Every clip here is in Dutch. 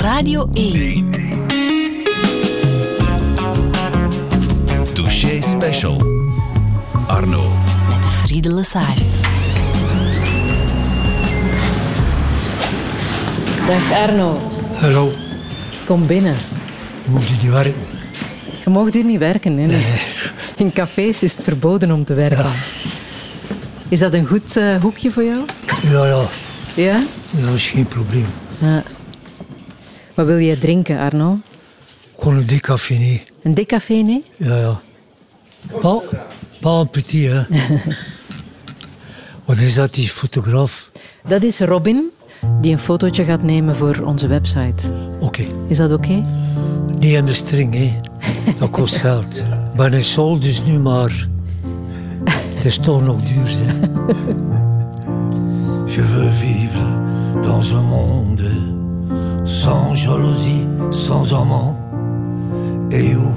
Radio 1. Touché Special. Arno. Met Friede Lesage. Dag Arno, Hallo, kom binnen. moet je niet werken? Je mag hier niet werken. Hè? In cafés is het verboden om te werken. Is dat een goed eh, hoekje voor jou? Ja, ja, Ja? Dat is geen probleem. ja. Wat wil jij drinken, Arno? Gewoon een decafé, nee. Een decafé, nee? Ja, ja. Pas, pas een petit, hè. Wat is dat, die fotograaf? Dat is Robin, die een fotootje gaat nemen voor onze website. Oké. Is dat oké? Niet in de string, hè. Dat kost geld. Ik ben in sol, dus nu maar... Het is toch nog duur, hè. Je veux vivre dans un monde sans jalousie, sans amant, et où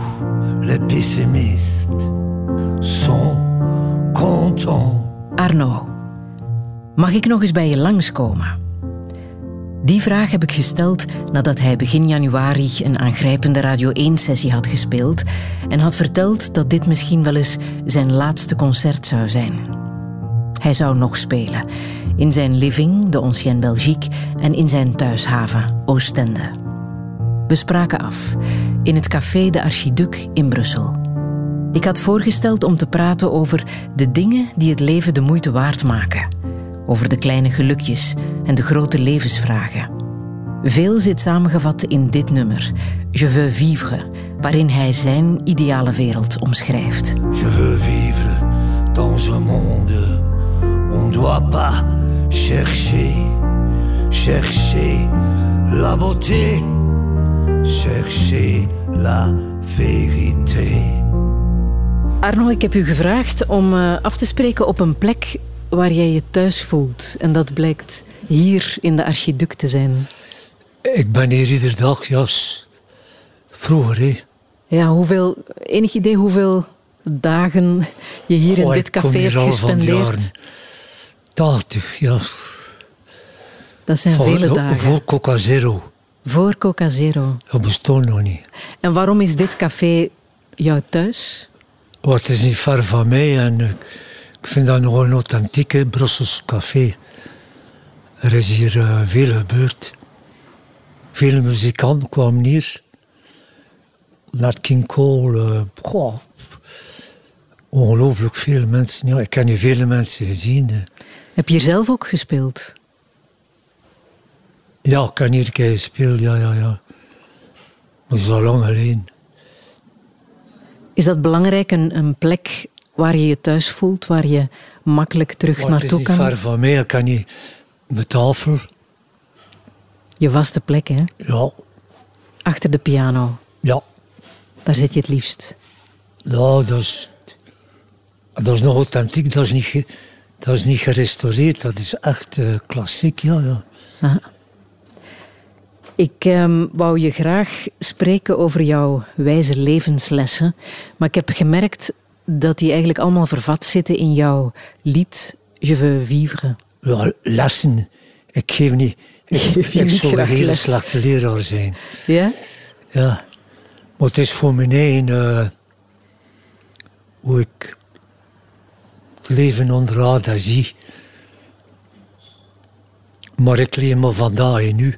les pessimistes sont contents. Arno, mag ik nog eens bij je langskomen? Die vraag heb ik gesteld nadat hij begin januari een aangrijpende Radio 1-sessie had gespeeld en had verteld dat dit misschien wel eens zijn laatste concert zou zijn. Hij zou nog spelen, in zijn living, de Ancienne Belgique, en in zijn thuishaven, Oostende. We spraken af, in het café de Archiduc in Brussel. Ik had voorgesteld om te praten over de dingen die het leven de moeite waard maken. Over de kleine gelukjes en de grote levensvragen. Veel zit samengevat in dit nummer, Je veux vivre, waarin hij zijn ideale wereld omschrijft. Je veux vivre dans un monde on doit pas chercher, chercher la beauté, chercher la vérité. Arno, ik heb u gevraagd om eh, af te spreken op een plek waar jij je thuis voelt. En dat blijkt hier in de Archiduc te zijn. Ik ben hier iedere dag, ja. s- Vroeger, hè. Ja, hoeveel, enig idee hoeveel dagen je hier in Oh, dit café hebt gespendeerd? Jaren 80, ja. Dat zijn Voor, vele dagen. voor Coca Zero. Voor Coca Zero. Dat bestond nog niet. En waarom is dit café jouw thuis? Oh, het is niet ver van mij en eh, ik vind dat nog een authentieke Brussels café. Er is hier eh, veel gebeurd. Veel muzikanten kwamen hier. Nat King Cole. eh, goh, ongelooflijk veel mensen. Ja, ik heb hier vele mensen gezien. Heb je hier zelf ook gespeeld? Ja, ik heb hier een keer gespeeld, ja, ja, ja. Is al lang geleden. Is dat belangrijk, een, een plek waar je je thuis voelt, waar je makkelijk terug Maar het is naartoe niet kan? ver van mij. Ik kan niet mijn tafel. Je vaste plek, hè? Ja, Achter de piano. ja. Daar zit je het liefst. Ja, dat is, dat is nog authentiek, dat is niet, dat is niet gerestaureerd, dat is echt eh, klassiek, ja, ja. Ik ehm, wou je graag spreken over jouw wijze levenslessen, maar ik heb gemerkt dat die eigenlijk allemaal vervat zitten in jouw lied Je veux vivre. ja lessen, ik geef niet, ik, geef zou een hele les. slechte leraar zijn. Ja? Ja, maar het is voor mijn eigen, eh, hoe ik leven onderhoud en zie. Maar ik leef maar vandaag en nu.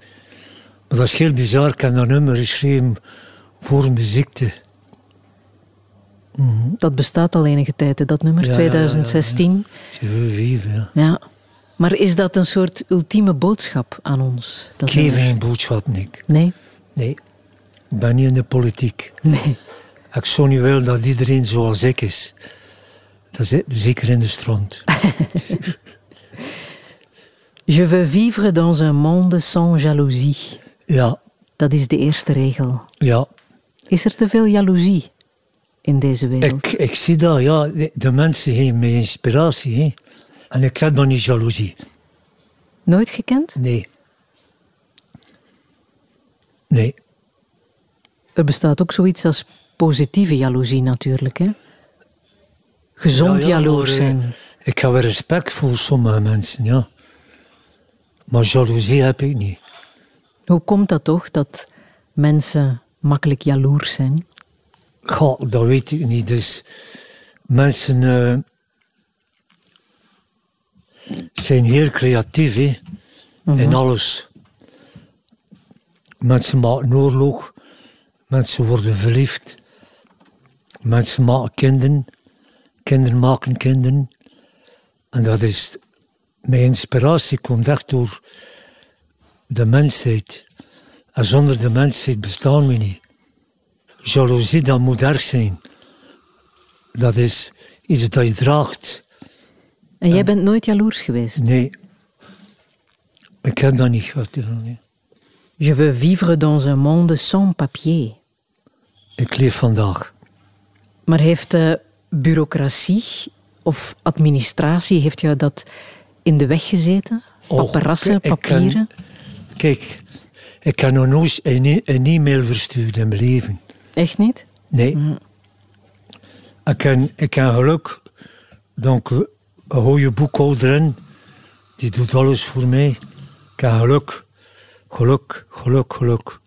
Maar dat is heel bizar, ik heb dat nummer geschreven voor mijn ziekte. Dat bestaat al enige tijd, hè, dat nummer, Ja, ja, ja, ja, ja. 2016. Je veux vivre, ja. Ja. Maar is dat een soort ultieme boodschap aan ons? Dat Ik geef nummer? geen boodschap, Nick. Nee? Nee, ik ben niet in de politiek. Nee. Ik zou niet willen dat iedereen zoals ik is. Dat is zeker in de strand. Je veux vivre dans un monde sans jalousie. Ja, Dat is de eerste regel. ja. Is er te veel jaloezie in deze wereld? Ik, ik zie dat, ja. De, mensen geven mij inspiratie. Hè. En ik heb nog niet jaloezie. Nooit gekend? Nee. Nee. Er bestaat ook zoiets als positieve jaloezie natuurlijk. Hè? Gezond Ja, ja, jaloers maar, eh, zijn. Ik heb wel respect voor sommige mensen, ja. Maar jaloezie heb ik niet. Hoe komt dat toch dat mensen makkelijk jaloers zijn? Goh, dat weet ik niet. Dus mensen eh, zijn heel creatief hè, in alles. Mensen maken oorlog, mensen worden verliefd, mensen maken kinderen, kinderen maken kinderen. En dat is, mijn inspiratie komt echt door de mensheid. En zonder de mensheid bestaan we niet. Jaloezie, dat moet erg zijn. Dat is iets dat je draagt. En jij bent nooit jaloers geweest? Nee. Ik heb dat niet gehad. nee. Je veux vivre dans un monde sans papier. Ik leef vandaag. Maar heeft de bureaucratie of administratie, heeft jou dat in de weg gezeten? Paparassen, kan- papieren? Kijk, ik heb nog nooit een, e- een e-mail verstuurd in mijn leven. Echt niet? Nee. Ik, heb, ik heb geluk. Donc, een goede boekhouder die doet alles voor mij. Ik heb geluk. Geluk, geluk, geluk.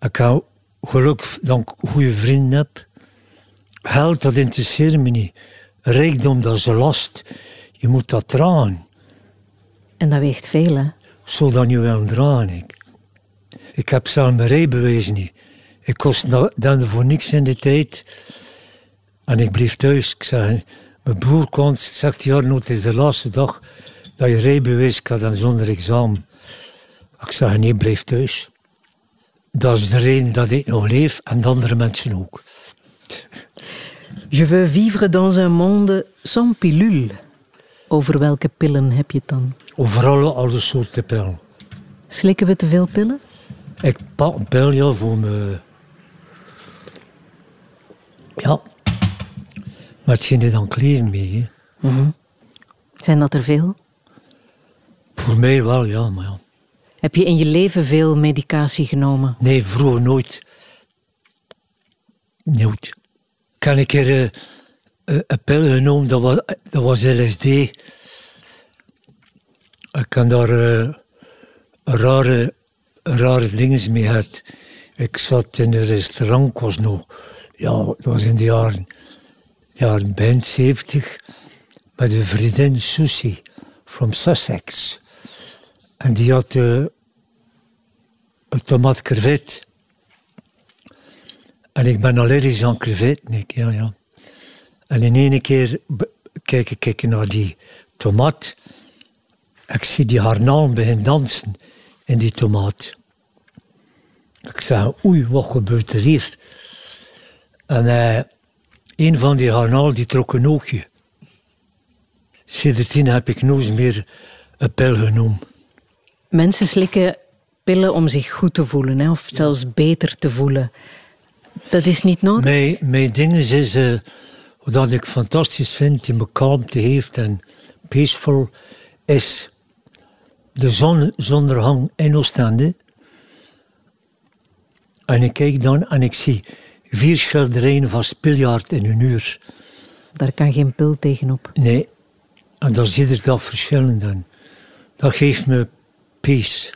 Ik heb geluk goede vrienden heb. Geld, dat interesseert me niet. Rijkdom, dat is een last. Je moet dat dragen. En dat weegt veel, hè? Zo dan je wel dragen. Ik, ik heb zelf mijn rijbewijs niet. Ik kost dan voor niks in de tijd. En ik bleef thuis. Ik zei, mijn broer komt, zegt ja, het is de laatste dag dat je rijbewijs kan dan zonder examen. Ik zeg, nee, blijf thuis. Dat is de reden dat ik nog leef en de andere mensen ook. Je veux vivre dans un monde sans pilule. Over welke pillen heb je het dan? Overal alle soorten pillen. Slikken we te veel pillen? Ik pak een pil ja, voor me. Ja. Maar het ging er dan kleren mee. Hè. Zijn dat er veel? Voor mij wel, ja, maar ja. Heb je in je leven veel medicatie genomen? Nee, vroeger nooit. Nooit. Ik heb een keer eh, een- een pil genomen, dat was, dat was LSD. Ik kan daar eh, rare, rare dingen mee gehad. Ik zat in een restaurant, was nog, ja, dat was in de jaren, jaren begin 70, met een vriendin Susie, from Sussex. En die had eh, een tomaat. En ik ben allergisch aan crevetten, ik, ja, ja. En in één keer kijk ik kijk naar die tomaat. Ik zie die garnalen beginnen dansen in die tomaat. Ik zeg, oei, wat gebeurt er hier? En eh, een van die garnalen die trok een oogje. Sindsdien heb ik nooit meer een pil genomen. Mensen slikken pillen om zich goed te voelen, hè, of zelfs beter te voelen. Dat is niet nodig. Mijn, mijn ding is, is eh, wat ik fantastisch vind, die me kalmte heeft en peaceful, is de zonsondergang in Oostende. En ik kijk dan en ik zie vier schilderijen van Spiljaard in een uur. Daar kan geen pil tegenop. Nee, en dan zie ik dat verschillen dan. Dat geeft me peace.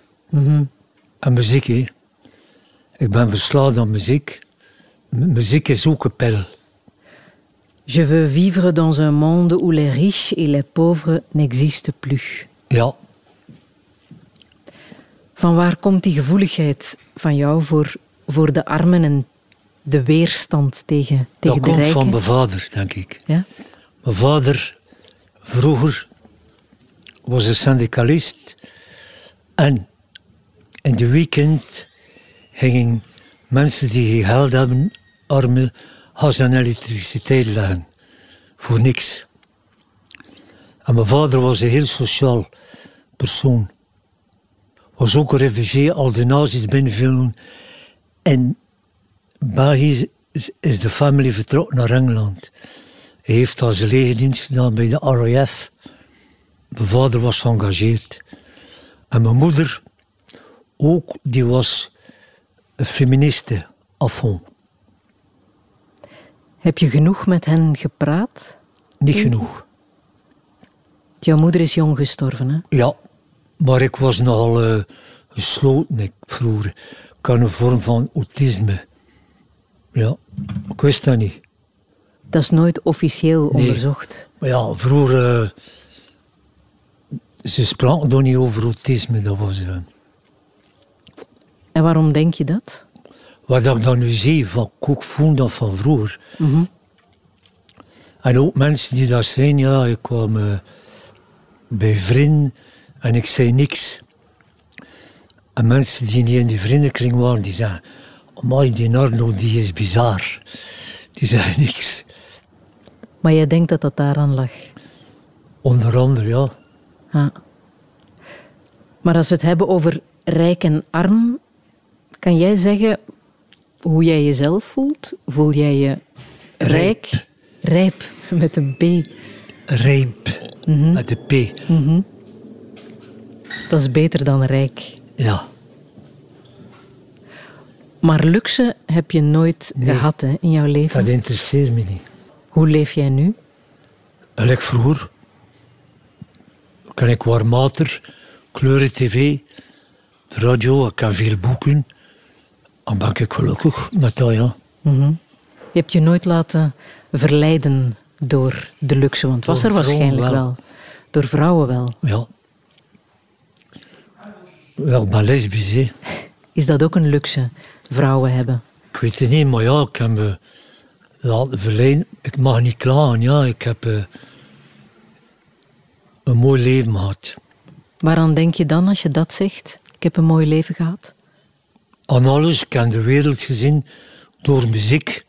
En muziek, hè. Ik ben verslaafd aan muziek. Muziek is ook een pil. Je veux vivre dans un monde où les riches et les pauvres n'existent plus. Ja, Van waar komt die gevoeligheid van jou voor, voor de armen en de weerstand tegen, tegen dat de komt rijken? van mijn vader, denk ik. Ja? Mijn vader, vroeger, was een syndicalist. En in de weekend gingen mensen die geen geld hebben, armen, gas en elektriciteit. Voor niks. En mijn vader was een heel sociaal persoon. Was ook een refugié, al de nazi's binnenvielen. En België is, de familie vertrokken naar Engeland. Hij heeft al zijn legerdienst gedaan bij de RAF. Mijn vader was geëngageerd. En mijn moeder ook, die was een feministe, fond. Heb je genoeg met hen gepraat? Niet genoeg. Jouw moeder is jong gestorven, hè? Ja, maar ik was nogal eh, gesloten, ik vroeger. Ik had een vorm van autisme. Ja, ik wist dat niet. Dat is nooit officieel Nee. onderzocht. Maar ja, vroeger... eh, ze spraken nog niet over autisme. Dat was... eh, En waarom denk je dat? Wat ik dan nu zie, van, voel dat van vroeger. Mhm. En ook mensen die dat zijn, ja, ik kwam eh, bij vrienden en ik zei niks. En mensen die niet in die vriendenkring waren, die zeiden, amai, die Arno, die is bizar. Die zeiden niks. Maar jij denkt dat dat daaraan lag. Onder andere, ja. Ja. Maar als we het hebben over rijk en arm, kan jij zeggen hoe jij jezelf voelt? Voel jij je rijk? Rijp, met een P. Rijp, met de P. Dat is beter dan rijk. Ja. Maar luxe heb je nooit Nee. gehad hè, in jouw leven. Dat interesseert me niet. Hoe leef jij nu? En ik vroeger kan ik warm water, kleuren tv, radio, ik kan veel boeken. Dan ben ik gelukkig met dat, ja. Je hebt je nooit laten verleiden door de luxe, want het was Door er waarschijnlijk wel. wel. Door vrouwen wel. Ja. Ik ben lesbisch, hè. Is dat ook een luxe, vrouwen hebben? Ik weet het niet, maar ja, ik heb me laten verleiden. Ik mag niet klagen, ja. Ik heb eh, een mooi leven gehad. Waaraan denk je dan als je dat zegt? Ik heb een mooi leven gehad. Ik heb de wereld gezien door muziek.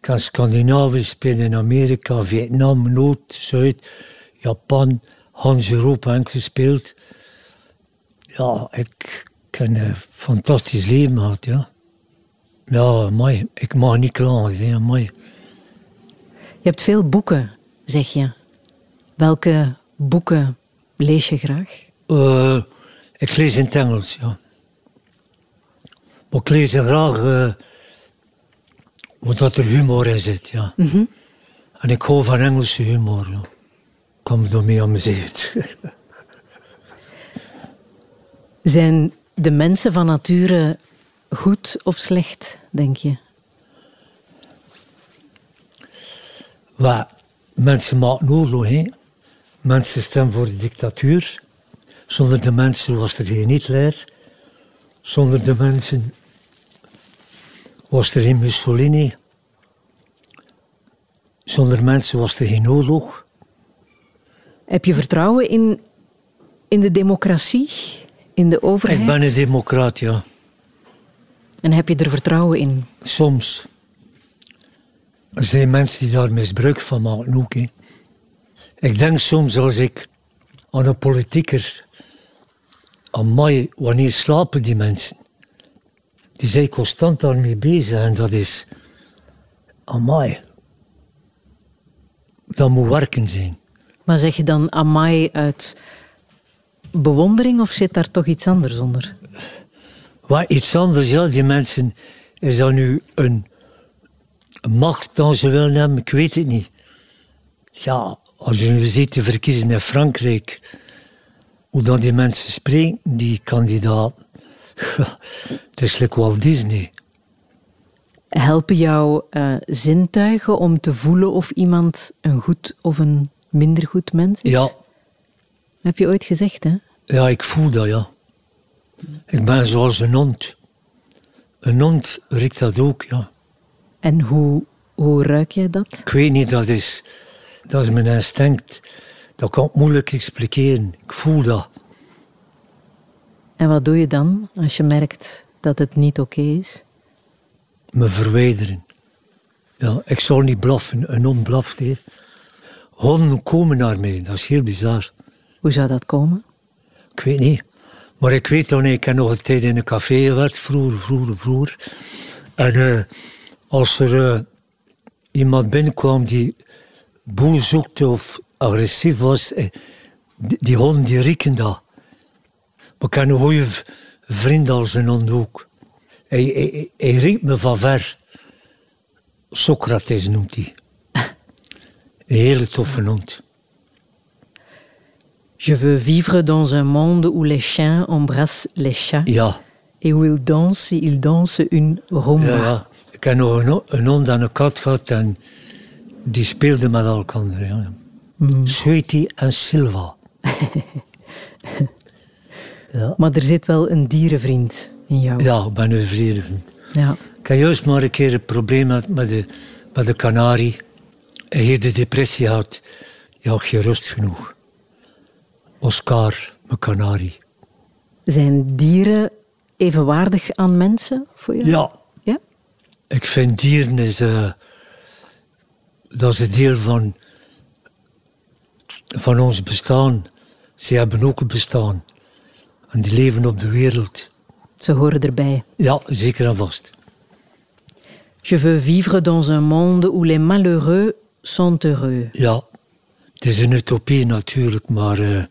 Ik heb Scandinavië gespeeld in Amerika, Vietnam, Noord, Zuid, Japan, Hans Europa heb ik gespeeld. Ja, ik, ik heb een fantastisch leven gehad, ja. Ja, mooi. Ik mag niet klagen, ja, mooi. Je hebt veel boeken, zeg je. Welke boeken lees je graag? Eh, ik lees in het Engels, ja. Maar ik lees graag eh wat dat er humor in zit, ja. En ik hou van Engelse humor, ja. Ik kan me daarmee amuseren. Zijn de mensen van nature goed of slecht, denk je? Mensen maken oorlog, hè. Mensen stemmen voor de dictatuur. Zonder de mensen was er geen Hitler. Zonder de mensen was er geen Mussolini. Zonder mensen was er geen oorlog. Heb je vertrouwen in, in de democratie, in de overheid? Ik ben een democraat, ja. En heb je er vertrouwen in? Soms. Er zijn mensen die daar misbruik van maken ook. Hè. Ik denk soms als ik aan een politieker... Amai, wanneer slapen die mensen? Die zijn constant daarmee bezig en dat is... Amai. Dat moet werken zijn. Maar zeg je dan amai uit bewondering of zit daar toch iets anders onder? Wat iets anders, ja, die mensen... Is dat nu een macht dan ze willen hebben? Ik weet het niet. Ja, als je nu ziet de verkiezingen in Frankrijk, hoe dan die mensen spreken, die kandidaat. Het is like Walt Disney. Helpen jouw eh, zintuigen om te voelen of iemand een goed of een minder goed mens is? Ja, Heb je ooit gezegd, hè? ja, ik voel dat, ja. Ik ben zoals een hond. Een hond riekt dat ook, ja. En hoe, hoe ruik jij dat? Ik weet niet, dat is, dat is mijn instinct. Dat kan ik moeilijk expliceren. Ik voel dat. En wat doe je dan als je merkt dat het niet oké is? me verwijderen. Ja, ik zal niet blaffen, een hond blaft. Hè. Honden komen naar mij, dat is heel bizar. Hoe zou dat komen? Ik weet niet. Maar ik weet dan, ik heb nog een tijd in een café gewerkt, vroeger, vroeger, vroeger. En eh, als er eh, iemand binnenkwam die boel zoekte of agressief was, eh, die, die honden die rieken dat. Maar ik heb een goede vriend als een hond ook. Hij, hij, me van ver. Socrates noemt hij. Een hele toffe hond. Je veux vivre dans un monde où les chiens embrassent les chats Ja, et où ils dansent, ils dansent une rumba. ja. Ik heb nog een, een hond en een kat gehad en die speelden met elkaar. Ja. Sweetie en Silva. ja. Maar er zit wel een dierenvriend in jou. ja, ik ben een vrienden. Ja. Ik heb juist maar een keer een probleem met, de, met de kanarie. En hier de depressie had. Je had geen rust genoeg. Oscar, mijn kanarie. Zijn dieren evenwaardig aan mensen voor jou? Ja, Ja? ik vind dieren is, eh, dat is een deel van, van ons bestaan. Ze hebben ook een bestaan. En die leven op de wereld. Ze horen erbij. Ja, zeker en vast. Je veux vivre dans un monde où les malheureux sont heureux. Ja, het is een utopie natuurlijk, maar eh,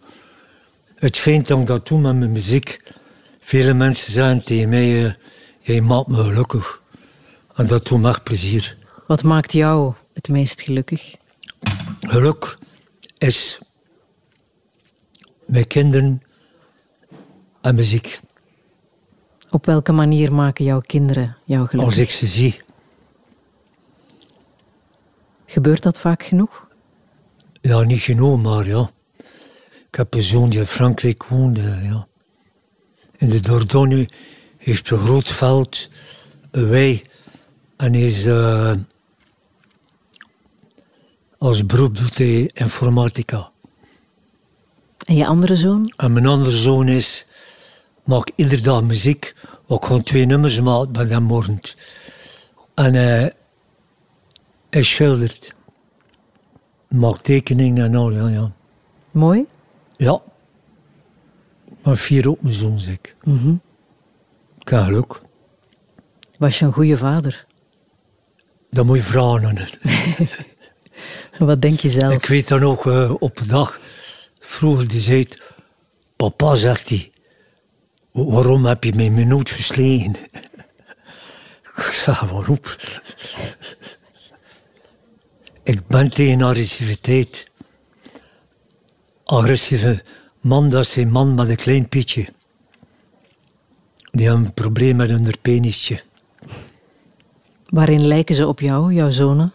het schijnt dat ik dat doe met mijn muziek. Vele mensen zeggen tegen mij, eh, jij maakt me gelukkig. En dat doet me echt plezier. Wat maakt jou het meest gelukkig? Geluk is mijn kinderen en muziek. Op welke manier maken jouw kinderen jou gelukkig? Als ik ze zie, Gebeurt dat vaak genoeg? ja, niet genoeg, maar ja. Ik heb een zoon die in Frankrijk woont, eh, ja. In de Dordogne heeft een groot veld, een wei, en is eh, als beroep doet hij informatica. En je andere zoon? En mijn andere zoon is, maakt iedere dag muziek, wat gewoon twee nummers maakt bij hem morgen. En hij, hij schildert. Maakt tekeningen en al, ja, ja. Mooi. Ja. Maar vier ook mijn zoon, zeg ik. Ik heb geluk. Was je een goede vader? Dat moet je vragen aan. Wat denk je zelf? Ik weet dan ook eh, op een dag, vroeger die zei, het, papa, zegt hij, "wa- waarom heb je mij mijn nood verslegen? Ik zeg, waarom? ik ben tegen agressiviteit. Agressieve man, dat is een man met een klein pietje. Die hebben een probleem met hun penisje. Waarin lijken ze op jou, jouw zonen?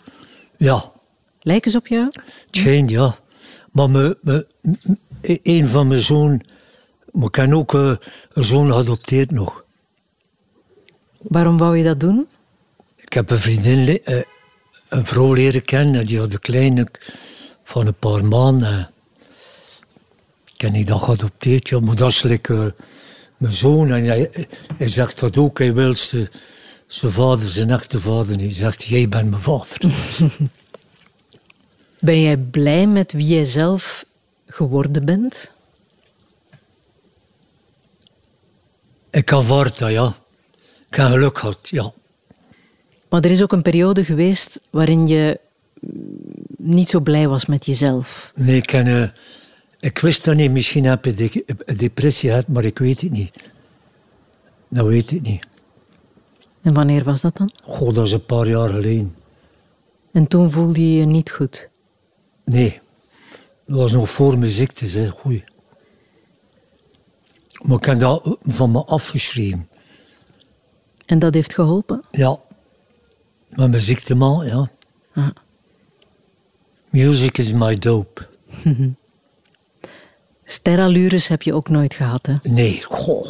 Ja, Lijken ze op jou? Tjeen, ja. Maar me, een van mijn zoon, maar ik heb ook eh, een zoon geadopteerd nog. Waarom wou je dat doen? Ik heb een vriendin, eh, een vrouw leren kennen, en die had een kleine van een paar maanden. Ik heb niet dat geadopteerd, ja, maar dat is like, eh, mijn zoon. En hij, hij zegt dat ook, hij wil zijn vader, zijn echte vader. Hij zegt, jij bent mijn vader. Ben jij blij met wie jij zelf geworden bent? ik aanvaard dat, ja. Ik heb geluk gehad, ja. Maar er is ook een periode geweest waarin je mm, niet zo blij was met jezelf. Nee, ik, eh, ik wist dat niet. Misschien heb de- een depressie gehad, maar ik weet het niet. Dat weet ik niet. En wanneer was dat dan? Goh, dat is een paar jaar geleden. En toen voelde je je niet goed. Nee, dat was nog voor mijn ziekte, zeg. Goeie. Maar ik heb dat van me afgeschreven. En dat heeft geholpen? Ja. Met mijn ziekte, man, ja. Ah. Music is my dope. Sterallures heb je ook nooit gehad, hè? Nee, goh.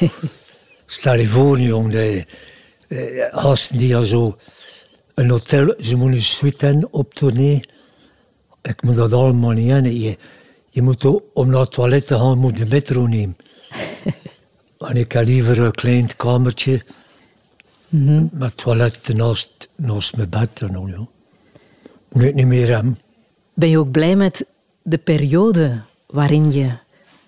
Stel je voor, jong, dat eh, gasten die al zo een hotel, ze moeten een suite hebben op tournee. Ik moet dat allemaal niet hebben. Je, je moet om naar het toilet te gaan, moet de metro nemen. en ik heb liever een klein kamertje met toilet naast, naast mijn bed. En ja. Moet ik niet meer hebben. Ben je ook blij met de periode waarin je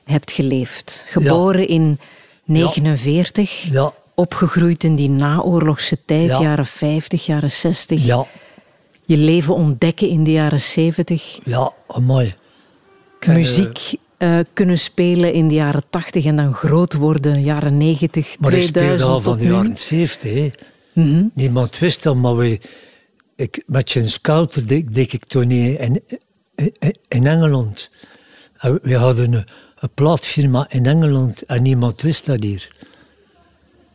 hebt geleefd? Geboren in 49, Ja, opgegroeid in die naoorlogse tijd, Ja. jaren 50, jaren 60. ja, Je leven ontdekken in de jaren 70. ja, mooi. Muziek eh, kunnen spelen in de jaren 80 en dan groot worden, jaren 90, Maar ik 2000 speelde al van de jaren 70. hè. Mhm. Niemand wist dat, maar wij, ik, met Jens Scouter deed, deed ik toen in, in, in Engeland. En we hadden een, een plaatfirma in Engeland en niemand wist dat hier.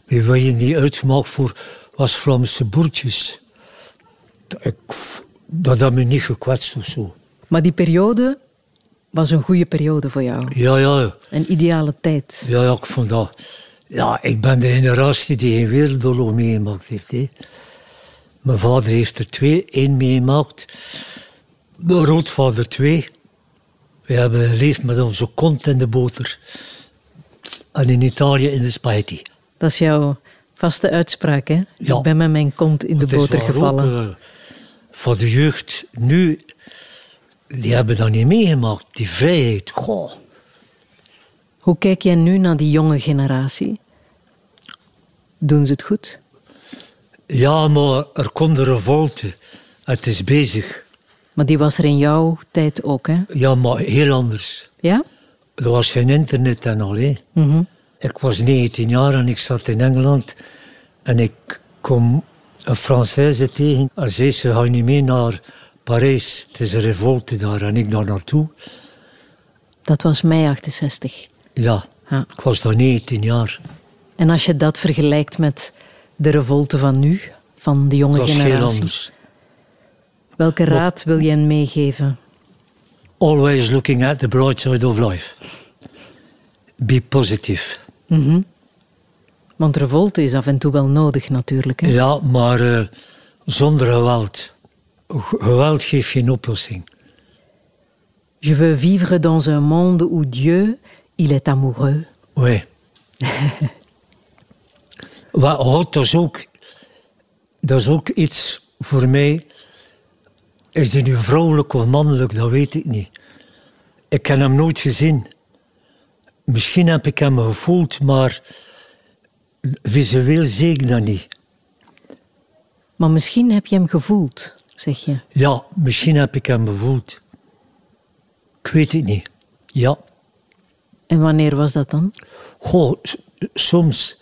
We wilden die uitgemaakt voor was Vlaamse boertjes. Dat, ik, dat had me niet gekwetst of zo. Maar die periode was een goede periode voor jou. Ja, ja. Een ideale tijd. Ja, ja, ik vond dat... Ja, ik ben de generatie die geen wereldoorlog meegemaakt heeft. Hè. Mijn vader heeft er twee. één meegemaakt. Mijn grootvader twee. We hebben geleefd met onze kont in de boter. En in Italië in de spaghetti. Dat is jouw vaste uitspraak, hè? Ja. Ik ben met mijn kont in de boter waar ook, gevallen. Voor de jeugd nu, die hebben dat niet meegemaakt. Die vrijheid. Goh. Hoe kijk jij nu naar die jonge generatie? Doen ze het goed? Ja, maar er komt een revolte. Het is bezig. Maar die was er in jouw tijd ook, hè? Ja, maar heel anders. Ja? Er was geen internet en al. hè. Mhm. Ik was 19 jaar en ik zat in Engeland. En ik kom een Française tegen. En zei ze, ga je niet mee naar Parijs? Het is een revolte daar. En ik daar naartoe. Dat was mei 68. Ja, Ja. ik was daar 19 jaar. En als je dat vergelijkt met de revolte van nu, van de jonge Dat was heel generatie, anders. welke raad wil je hen meegeven? Always looking at the bright side of life. Be positive. Mhm. Want revolte is af en toe wel nodig natuurlijk. Hè? Ja, maar eh, zonder geweld. Geweld geeft geen oplossing. Je veux vivre dans un monde où Dieu, il est amoureux. Oui. Wat God, dat is ook, dat is ook iets voor mij. Is hij nu vrouwelijk of mannelijk, dat weet ik niet. Ik heb hem nooit gezien. Misschien heb ik hem gevoeld, maar visueel zie ik dat niet. Maar misschien heb je hem gevoeld, zeg je. Ja, misschien heb ik hem gevoeld. Ik weet het niet. Ja. En wanneer was dat dan? Goh, soms.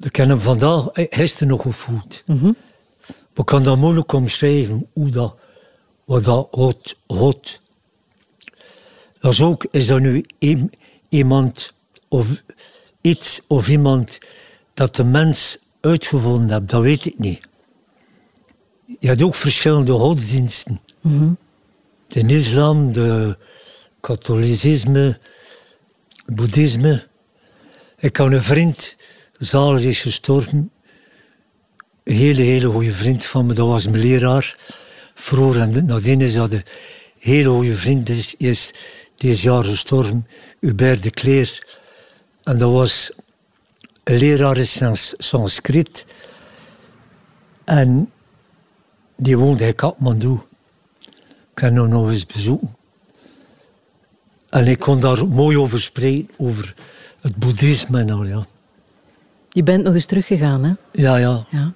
Ik heb hem vandaag, gisteren nog gevoeld. Mhm. Ik kan dat moeilijk omschrijven, hoe dat, wat dat hot, hot. Dat is ook, is dat nu iem- iemand of iets of iemand dat de mens uitgevonden heeft, dat weet ik niet. Je hebt ook verschillende godsdiensten. De islam, de katholicisme, boeddhisme. Ik had een vriend, zalig is gestorven, een hele, hele goede vriend van me, dat was mijn leraar. Vroeger en nadien is dat een hele goede vriend, is, is dit jaar gestorven, Hubert de Cleer. En dat was een leraar in Sans- Sanskriet. En die woonde in Kathmandu. Ik heb hem nog eens bezoeken. En ik kon daar mooi over spreken, over het boeddhisme en al, ja. Je bent nog eens teruggegaan, hè? Ja, ja, Ja.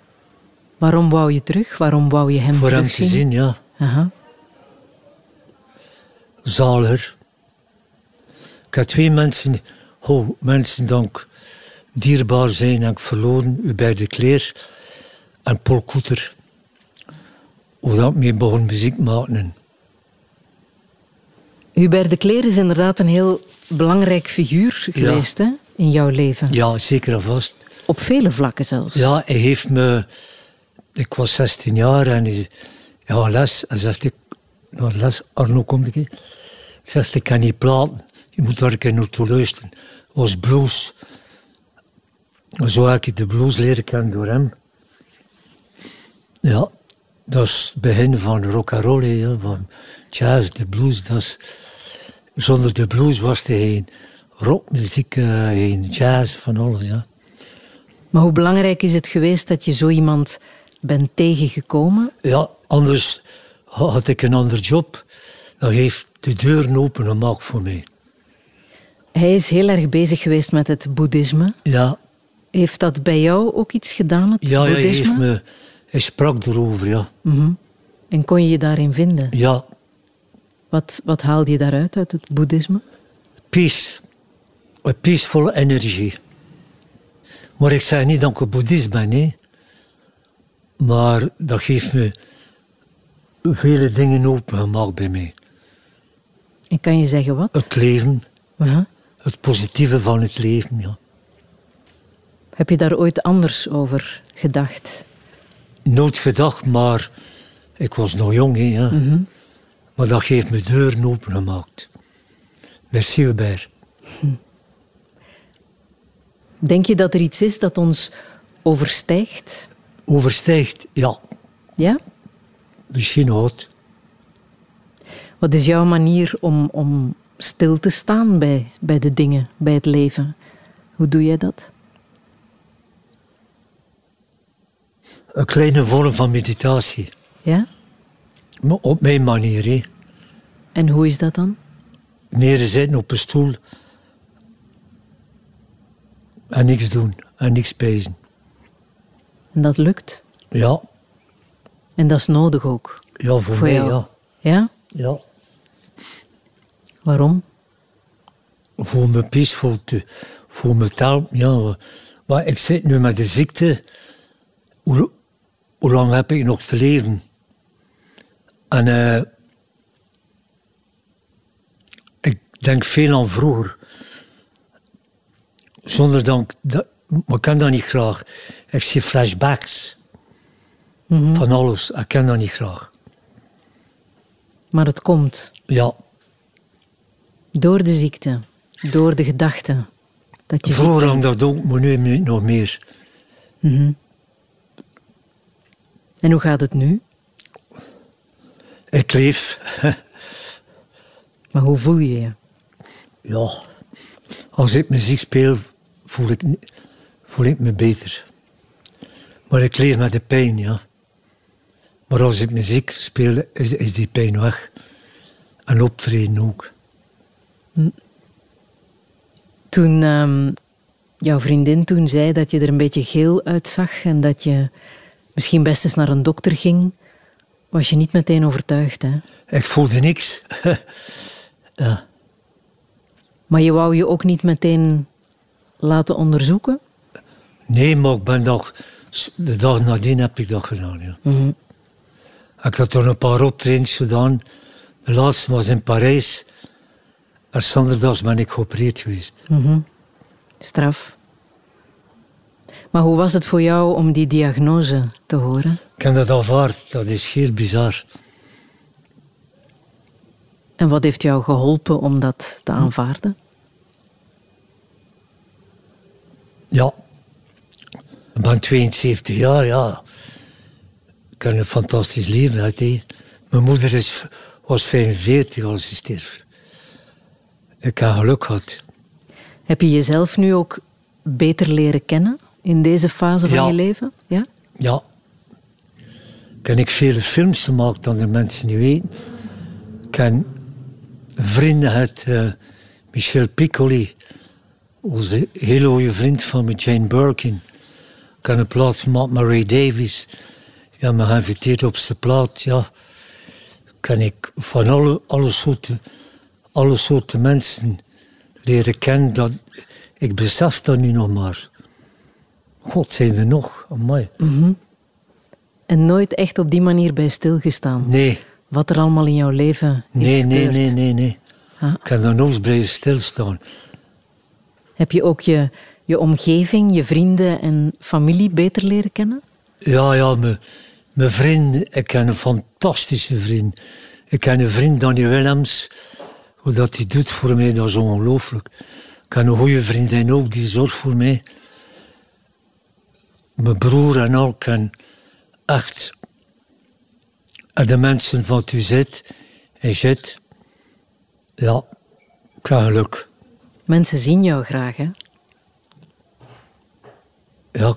Waarom wou je terug? Waarom wou je hem voor hem te zien, ja. Aha. zaliger. Ik heb twee mensen, oh, mensen ik dierbaar zijn en ik verloren. Hubert de Kleer en Paul Koeter. Hoe dat ik mee begon muziek maken. Hubert de Kleer is inderdaad een heel belangrijk figuur geweest hè? in jouw leven. Ja, zeker en vast. Op vele vlakken zelfs. Ja, hij heeft me... Ik was 16 jaar en hij ja, les. Hij zegt, ik, naar les, Arno komt ik. Hij zegt, ik kan niet praten. Je moet daar een keer naartoe luisteren. Was blues. Zo heb ik de blues leren kennen door hem. Ja, dat is het begin van rock and roll, hè, van jazz, de blues. Dat is, zonder de blues was er geen rockmuziek, eh, geen jazz, van alles. Ja. Maar hoe belangrijk is het geweest dat je zo iemand bent tegengekomen? Ja, anders had ik een ander job. Dat heeft de deuren opengemaakt voor mij. Hij is heel erg bezig geweest met het boeddhisme. Ja, Heeft dat bij jou ook iets gedaan, het ja hij, boeddhisme? heeft me, hij sprak erover, ja. Mhm. En kon je je daarin vinden? Ja, Wat, wat haalde je daaruit, uit het boeddhisme? peace. Een peaceful energie. Maar ik zeg niet dat ik een boeddhist ben, nee. Maar dat geeft me vele dingen opengemaakt bij mij. En kan je zeggen wat? Het leven, Ja. Het positieve van het leven, ja. Heb je daar ooit anders over gedacht? Nooit gedacht, maar ik was nog jong, hè, ja. Maar dat heeft me deuren opengemaakt. Merci, Hubert. Denk je dat er iets is dat ons overstijgt? Overstijgt, ja, Ja? misschien houdt. Wat is jouw manier om, om stil te staan bij, bij de dingen, bij het leven? Hoe doe jij dat? Een kleine vorm van meditatie. Ja? Op mijn manier, hè. En hoe is dat dan? Neerzitten op een stoel. En niks doen. En niks pezen. En dat lukt. Ja, En dat is nodig ook. ja voor, Voor mij, jou. ja. Ja? ja. Waarom? Voor me peaceful. Voor me taal, ja. Maar ik zit nu met de ziekte. Hoe, hoe lang heb ik nog te leven? En eh, ik denk veel aan vroeger. Zonder dat, ik- dat maar ik ken dat niet graag. Ik zie flashbacks van alles. Ik ken dat niet graag. Maar het komt Ja, door de ziekte, door de gedachte dat je ik dat ook, maar nu nog meer. En hoe gaat het nu? Ik leef. Maar hoe voel je je? Ja, als ik muziek speel, voel ik, voel ik me beter. Maar ik leef met de pijn, ja. Maar als ik muziek speel, is, is die pijn weg. En optreden ook. Toen ehm, jouw vriendin toen zei dat je er een beetje geel uitzag en dat je misschien best eens naar een dokter ging, was je niet meteen overtuigd, hè? Ik voelde niks. ja. Maar je wou je ook niet meteen laten onderzoeken? Nee, maar ik ben toch... De dag nadien heb ik dat gedaan, ja. Ik had toen een paar optredens gedaan. De laatste was in Parijs. En zonderdags ben ik geopereerd geweest. Straf. Maar hoe was het voor jou om die diagnose te horen? Ik heb dat aanvaard. Dat is heel bizar. En wat heeft jou geholpen om dat te aanvaarden? Ja. Ik ben 72 jaar, ja. Ik heb een fantastisch leven. Mijn moeder is, was 45 als ze stierf. Ik heb geluk gehad. Heb je jezelf nu ook beter leren kennen in deze fase van je leven? Ja? Ja. Ik heb vele films gemaakt dat de mensen niet weten. Ik heb vrienden uit eh, Michel Piccoli, onze hele goede vriend van me, Jane Birkin. Ik heb een plaat gemaakt met Ray Davies. Ja, me geïnviteerd op zijn plaat. Ja. Kan ik van alle, alle, soorten, alle soorten mensen leren kennen. Dat, ik besef dat nu nog maar. God, zijn er nog? Amai. En nooit echt op die manier bij stilgestaan. Nee, Wat er allemaal in jouw leven is nee, nee, gebeurd. nee, nee, nee. Ah. Ik kan daar nog eens blijven stilstaan. Heb je ook je, je omgeving, je vrienden en familie beter leren kennen? Ja, ja, mijn, mijn vriend, ik ken een fantastische vriend. Ik ken een vriend, Danny Willems. Dat hij doet voor mij, dat is ongelooflijk. Ik heb een goede vriendin ook, die zorgt voor mij. Mijn broer en al, ik echt... En de mensen van Tuzet en Jet. Ja, ik heb geluk. Mensen zien jou graag, hè? Ja.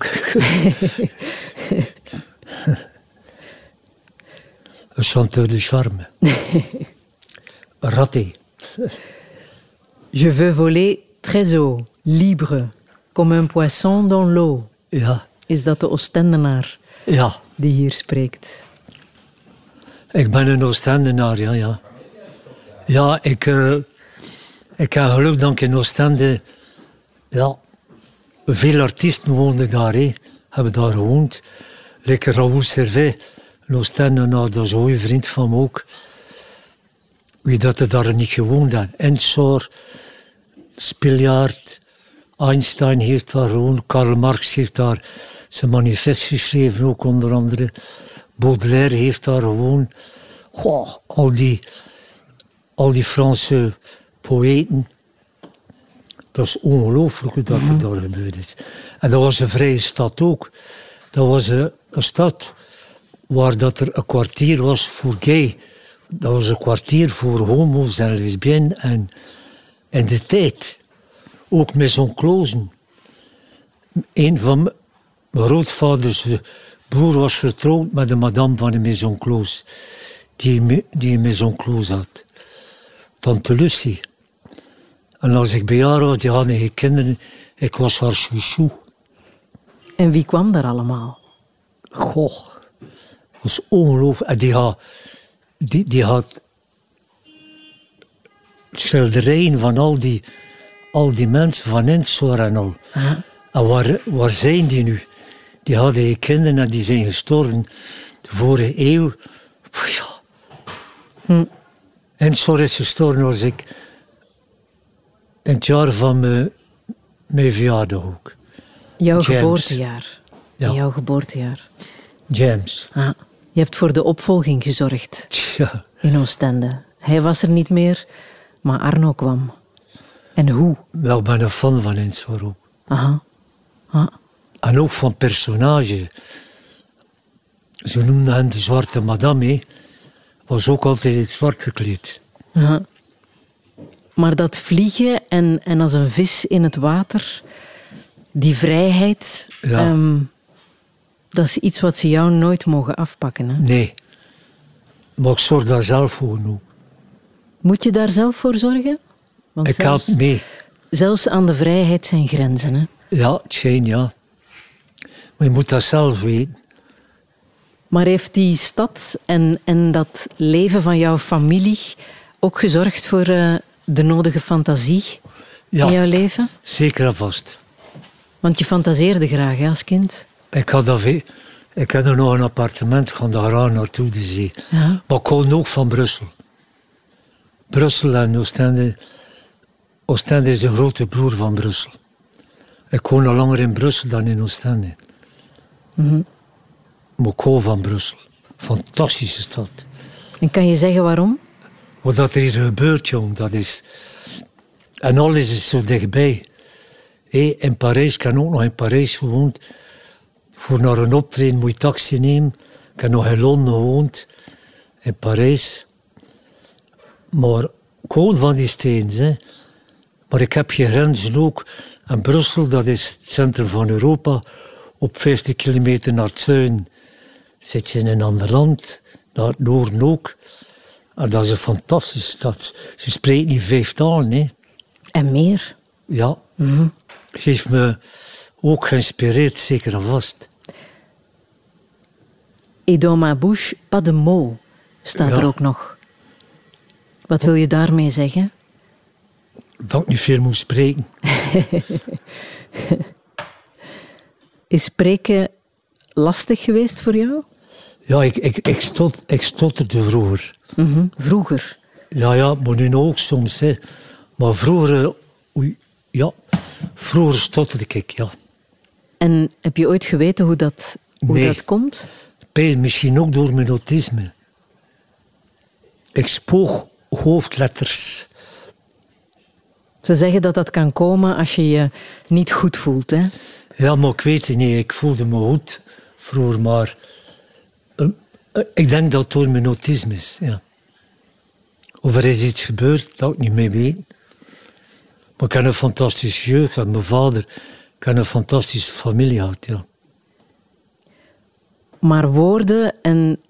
Een chanteur de charme. Raté. Je veux voler très haut, libre, comme un poisson dans l'eau. Ja, Is dat de Oostendenaar ja. die hier spreekt? Ik ben een Oostendenaar, ja, ja. Ja, ik, eh, ik heb geluk dat ik in Oostende... Ja, veel artiesten woonden daar, hè. Hebben daar gewoond. Lekker Raoul Servet, een Oostendenaar, dat is een goede vriend van me ook. Wie dat er daar niet gewoond had. Ensor, Spiljaard, Einstein heeft daar gewoond, Karl Marx heeft daar zijn manifest geschreven, ook onder andere. Baudelaire heeft daar gewoond. Goh, al die, al die Franse poëten. Dat is ongelooflijk dat er daar gebeurd is. En dat was een vrije stad ook. Dat was een, een stad waar dat er een kwartier was voor gay. Dat was een kwartier voor homo's en lesbiennes en, en de tijd. Ook met zo'n klozen. Een van mijn grootvaders broer was getrouwd met de madame van de Maison Close. Die, die een Maison Close had. Tante Lucie. En als ik bij haar was, die hadden geen kinderen. Ik was haar chouchou. En wie kwam daar allemaal? Goh, dat was ongelooflijk. En die had, die, die had schilderijen van al die, al die mensen van Insor en al. En waar, waar zijn die nu? Die hadden kinderen en die zijn gestorven de vorige eeuw. Pff, Ja. Insor is gestorven als ik in het jaar van mijn, mijn verjaardag ook. Jouw James. geboortejaar. Ja. Jouw geboortejaar. James. Ah, je hebt voor de opvolging gezorgd Tja. in Oostende. Hij was er niet meer, maar Arno kwam. En hoe? Wel, ik ben een fan van Insor ook. Aha. Ah. En ook van personage. Ze noemden hem de zwarte madame. Was ook altijd in het zwart gekleed. Aha. Maar dat vliegen en, en als een vis in het water, die vrijheid, Ja. ehm, dat is iets wat ze jou nooit mogen afpakken. Hè? Nee. Maar ik zorg daar zelf voor nu. Moet je daar zelf voor zorgen? Want Ik zelfs, help mee. zelfs aan de vrijheid zijn grenzen. Hè? Ja, schijnt, ja. Maar je moet dat zelf weten. Maar heeft die stad en, en dat leven van jouw familie ook gezorgd voor eh, de nodige fantasie Ja. in jouw leven? Zeker en vast. Want je fantaseerde graag hè, als kind. Ik had, dat ik er nog een appartement, ik ga daar aan naartoe de zee. Ja. Maar ik kon ook van Brussel. Brussel en Oostende. Oostende is de grote broer van Brussel. Ik woon al langer in Brussel dan in Oostende. Maar ik van Brussel. Fantastische stad. En kan je zeggen waarom? Wat er hier gebeurt, jong, dat is... En alles is zo dichtbij. Hé, in Parijs, ik heb ook nog in Parijs gewoond. Voor naar een optreden moet je taxi nemen. Ik heb nog in Londen gewoond. In Parijs. Maar ik woon van die steden. Hè. Maar ik heb geen grenzen ook. En Brussel, dat is het centrum van Europa. Op 50 kilometer naar het zuiden zit je in een ander land. Naar het noorden ook. En dat is een fantastische stad. Ze spreken niet vijf talen, hè. En meer. Ja. Geeft me ook geïnspireerd, zeker en vast. Et dans ma bouche, pas de mots, staat Ja. er ook nog. Wat wil je daarmee zeggen? Dat ik niet veel moet spreken. Is spreken lastig geweest voor jou? Ja, ik, ik, ik, stot, ik stotterde vroeger. Mhm, Vroeger. Ja, ja, maar nu ook soms. Hè. Maar vroeger, eh, oei, ja, vroeger stotterde ik, ja. En heb je ooit geweten hoe dat, hoe Nee. dat komt? Bij- Misschien ook door mijn autisme. Ik spoog hoofdletters. Ze zeggen dat dat kan komen als je je niet goed voelt. Hè? Ja, maar ik weet het niet. Ik voelde me goed vroeger, maar... eh, ik denk dat het door mijn autisme is, ja. Of er is iets gebeurd dat ik niet meer weet. Maar ik heb een fantastische jeugd. Mijn vader, ik heb een fantastische familie gehad, ja. Maar woorden en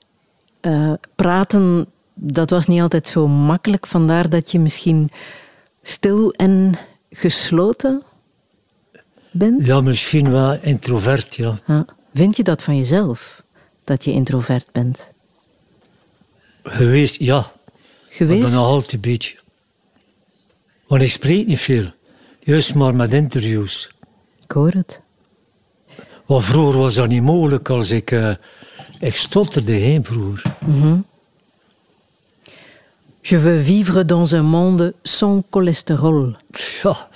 eh, praten, dat was niet altijd zo makkelijk. Vandaar dat je misschien stil en gesloten bent. Ja, misschien wel introvert, ja. Ja. Vind je dat van jezelf, dat je introvert bent? Geweest, ja. Maar Geweest? dan nog altijd een beetje. Want ik spreek niet veel. Juist maar met interviews. Ik hoor het. Want vroeger was dat niet mogelijk als ik... eh, ik stotterde heen vroeger. Je veux vivre dans un monde sans cholestérol. Ja,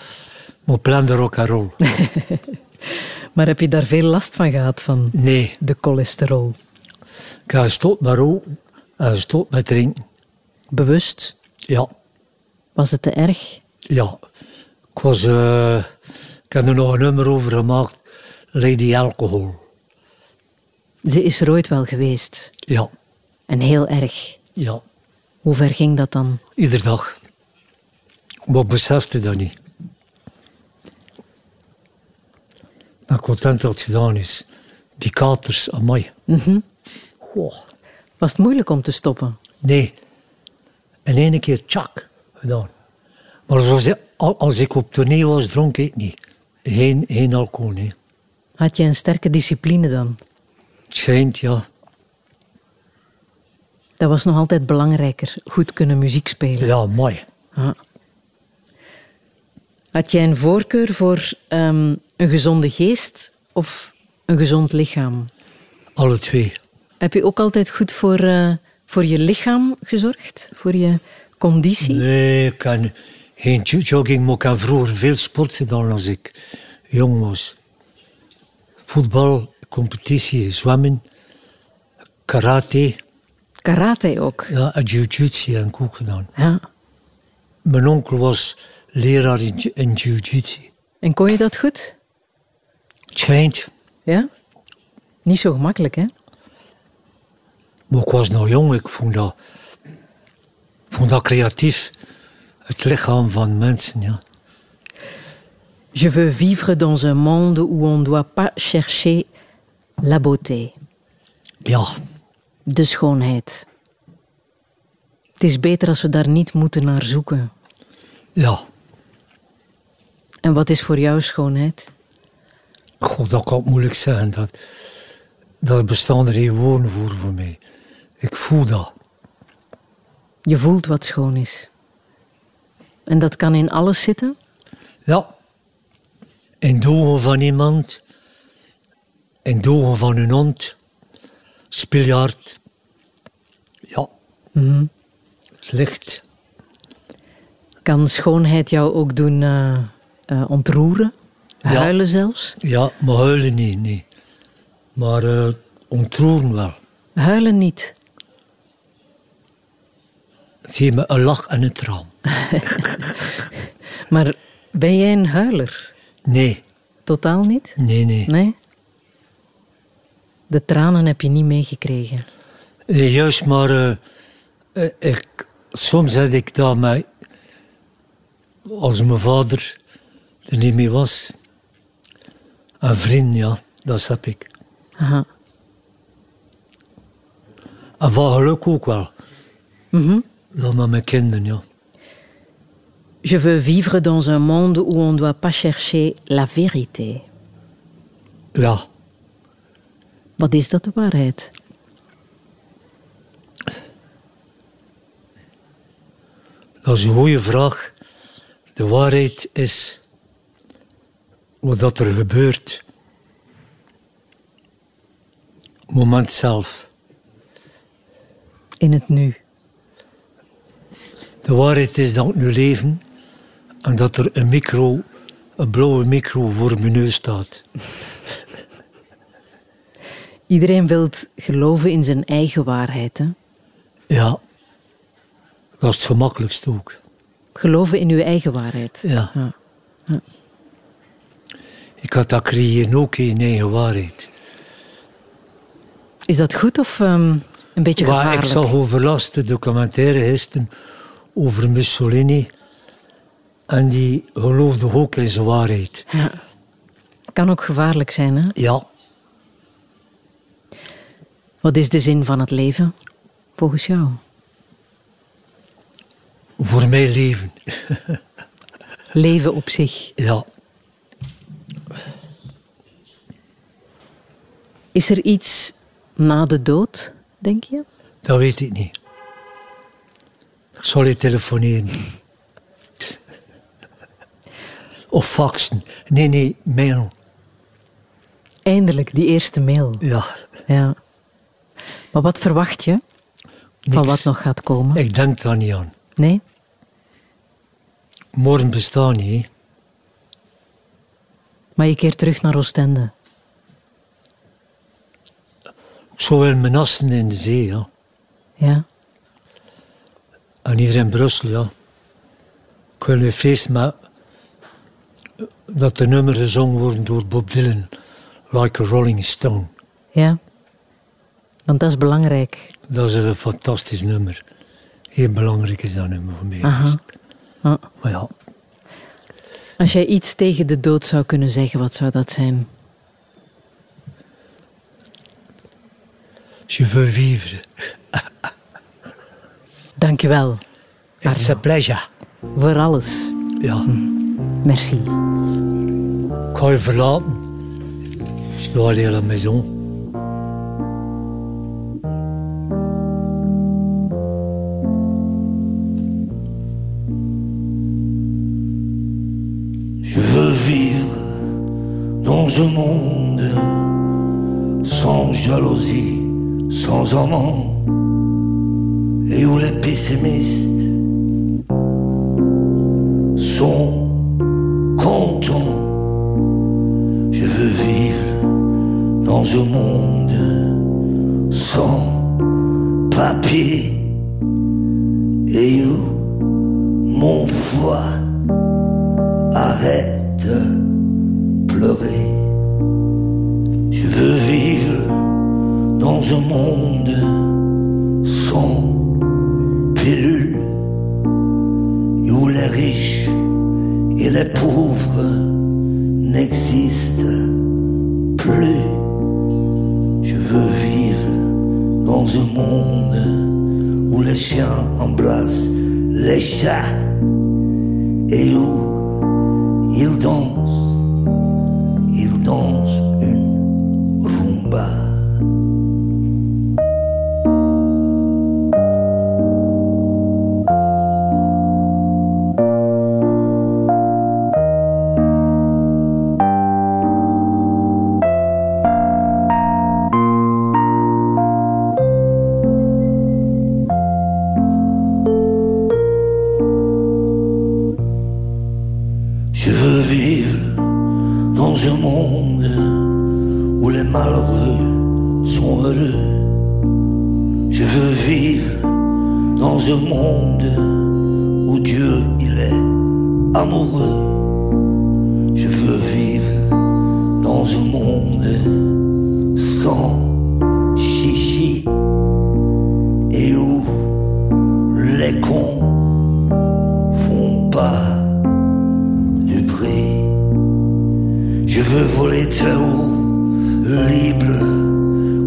mijn plan de roll. Maar heb je daar veel last van gehad, van Nee, de cholesterol? ik ga gestopt met roken en gestopt met drinken. Bewust? Ja, Was het te erg? ja. Ik was... eh, ik heb er nog een nummer over gemaakt. Lady Alcohol. Ze is er ooit wel geweest. Ja, En heel erg. ja. Hoe ver ging dat dan? Iedere dag. Maar ik besefte dat niet. Ik ben content dat het gedaan is. Die katers, amai. Goh. Was het moeilijk om te stoppen? Nee. In één keer, tjak, gedaan. Maar zoals ik- al- als ik op tournee was, dronk ik niet. Geen, geen alcohol, nee. Had je een sterke discipline dan? Het schijnt, ja. Dat was nog altijd belangrijker. Goed kunnen muziek spelen. Ja, mooi. Ah. Had jij een voorkeur voor ehm, een gezonde geest of een gezond lichaam? Alle twee. Heb je ook altijd goed voor, eh, voor je lichaam gezorgd? Voor je conditie? Nee, ik kan geen jo- jogging, maar ik heb vroeger veel sport gedaan als ik jong was. Voetbal, competitie, zwemmen, karate, Karate ook. ja, en jiu-jitsu heb ik ook gedaan. Ja. Mijn onkel was leraar in, jiu-jitsu. En kon je dat goed? Het schijnt, Ja? Niet zo gemakkelijk, hè? maar ik was nog jong, ik vond dat, ik vond dat creatief. Het lichaam van mensen, ja. Je veux vivre dans un monde où on ne doit pas chercher la beauté, Ja, de schoonheid. Het is beter als we daar niet moeten naar zoeken. ja. En wat is voor jou schoonheid? God, dat kan moeilijk zeggen. Dat, dat bestaan er geen woorden voor voor mij. Ik voel dat. Je voelt wat schoon is. En dat kan in alles zitten? Ja. In de ogen van iemand. In de ogen van een hond. Spiljaard. Ja. Het licht. Kan schoonheid jou ook doen eh, eh, ontroeren? Ja. Huilen zelfs? Ja, maar huilen niet. Maar eh ontroeren wel. Huilen niet. Zie me een lach en een traan. Maar ben jij een huiler? Nee, Totaal niet? nee, nee. Nee? De tranen heb je niet meegekregen. Eh, Juist, maar eh, eh, ik, soms had ik dat met, als mijn vader er niet meer was. Een vriend, ja, dat heb ik. Aha. En van geluk ook wel. Ja, met mijn kinderen, ja. Je veux vivre dans un monde où on ne doit pas chercher la vérité. Ja, Wat is dat de waarheid? dat is een goede vraag. De waarheid is wat dat er gebeurt. Het moment zelf. In het nu. De waarheid is dat ik nu leven en dat er een micro, een blauwe micro voor mijn neus staat. Iedereen wil geloven in zijn eigen waarheid. Hè? Ja, dat is het gemakkelijkste ook. Geloven in uw eigen waarheid. Ja. Ja. Ik had dat creëren ook in eigen waarheid. Is dat goed of ehm, een beetje Waar gevaarlijk? ik zag overlast de documentaire gisteren over Mussolini. En die geloofde ook in zijn waarheid. Ja. Kan ook gevaarlijk zijn. Hè? Ja, Wat is de zin van het leven, volgens jou? voor mij leven. Leven op zich. Ja, Is er iets na de dood, denk je? dat weet ik niet. Ik zal je telefoneren. Of faxen. Nee, nee, mail. Eindelijk, die eerste mail. Ja, Ja. Maar wat verwacht je van wat nog gaat komen? Ik denk daar niet aan. Nee? Morgen bestaat niet. hè. Maar je keert terug naar Oostende. Ik zou wel mijn assen in de zee, ja. Ja? En hier in Brussel, ja. Ik wil een feest met... Dat de nummer gezongen wordt door Bob Dylan. Like a Rolling Stone. Ja? Want dat is belangrijk. Dat is een fantastisch nummer. Heel belangrijk is dat nummer voor mij. Aha. Maar ja, Als jij iets tegen de dood zou kunnen zeggen, wat zou dat zijn? je veux vivre. Dankjewel It's a pleasure. voor alles. Ja, Merci. ga je verlaten. Je dois aller à la maison. Je veux vivre dans un monde sans jalousie, sans amant, et où les pessimistes sont un monde sans papier, et où mon foie arrête de pleurer. Je veux vivre dans un monde les cons font pas du bruit. Je veux voler très haut, libre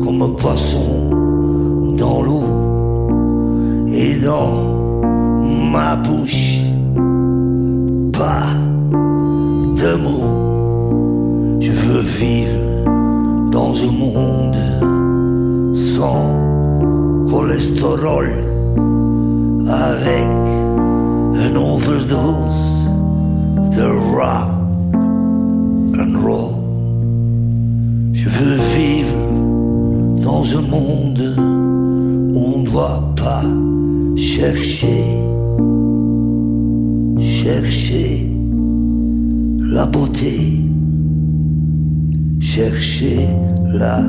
comme un poisson dans l'eau et dans ma bouche. Pas de mots. Je veux vivre dans un monde sans cholestérol avec une overdose de rock and roll. Je veux vivre dans un monde où on ne doit pas chercher, chercher la beauté, chercher la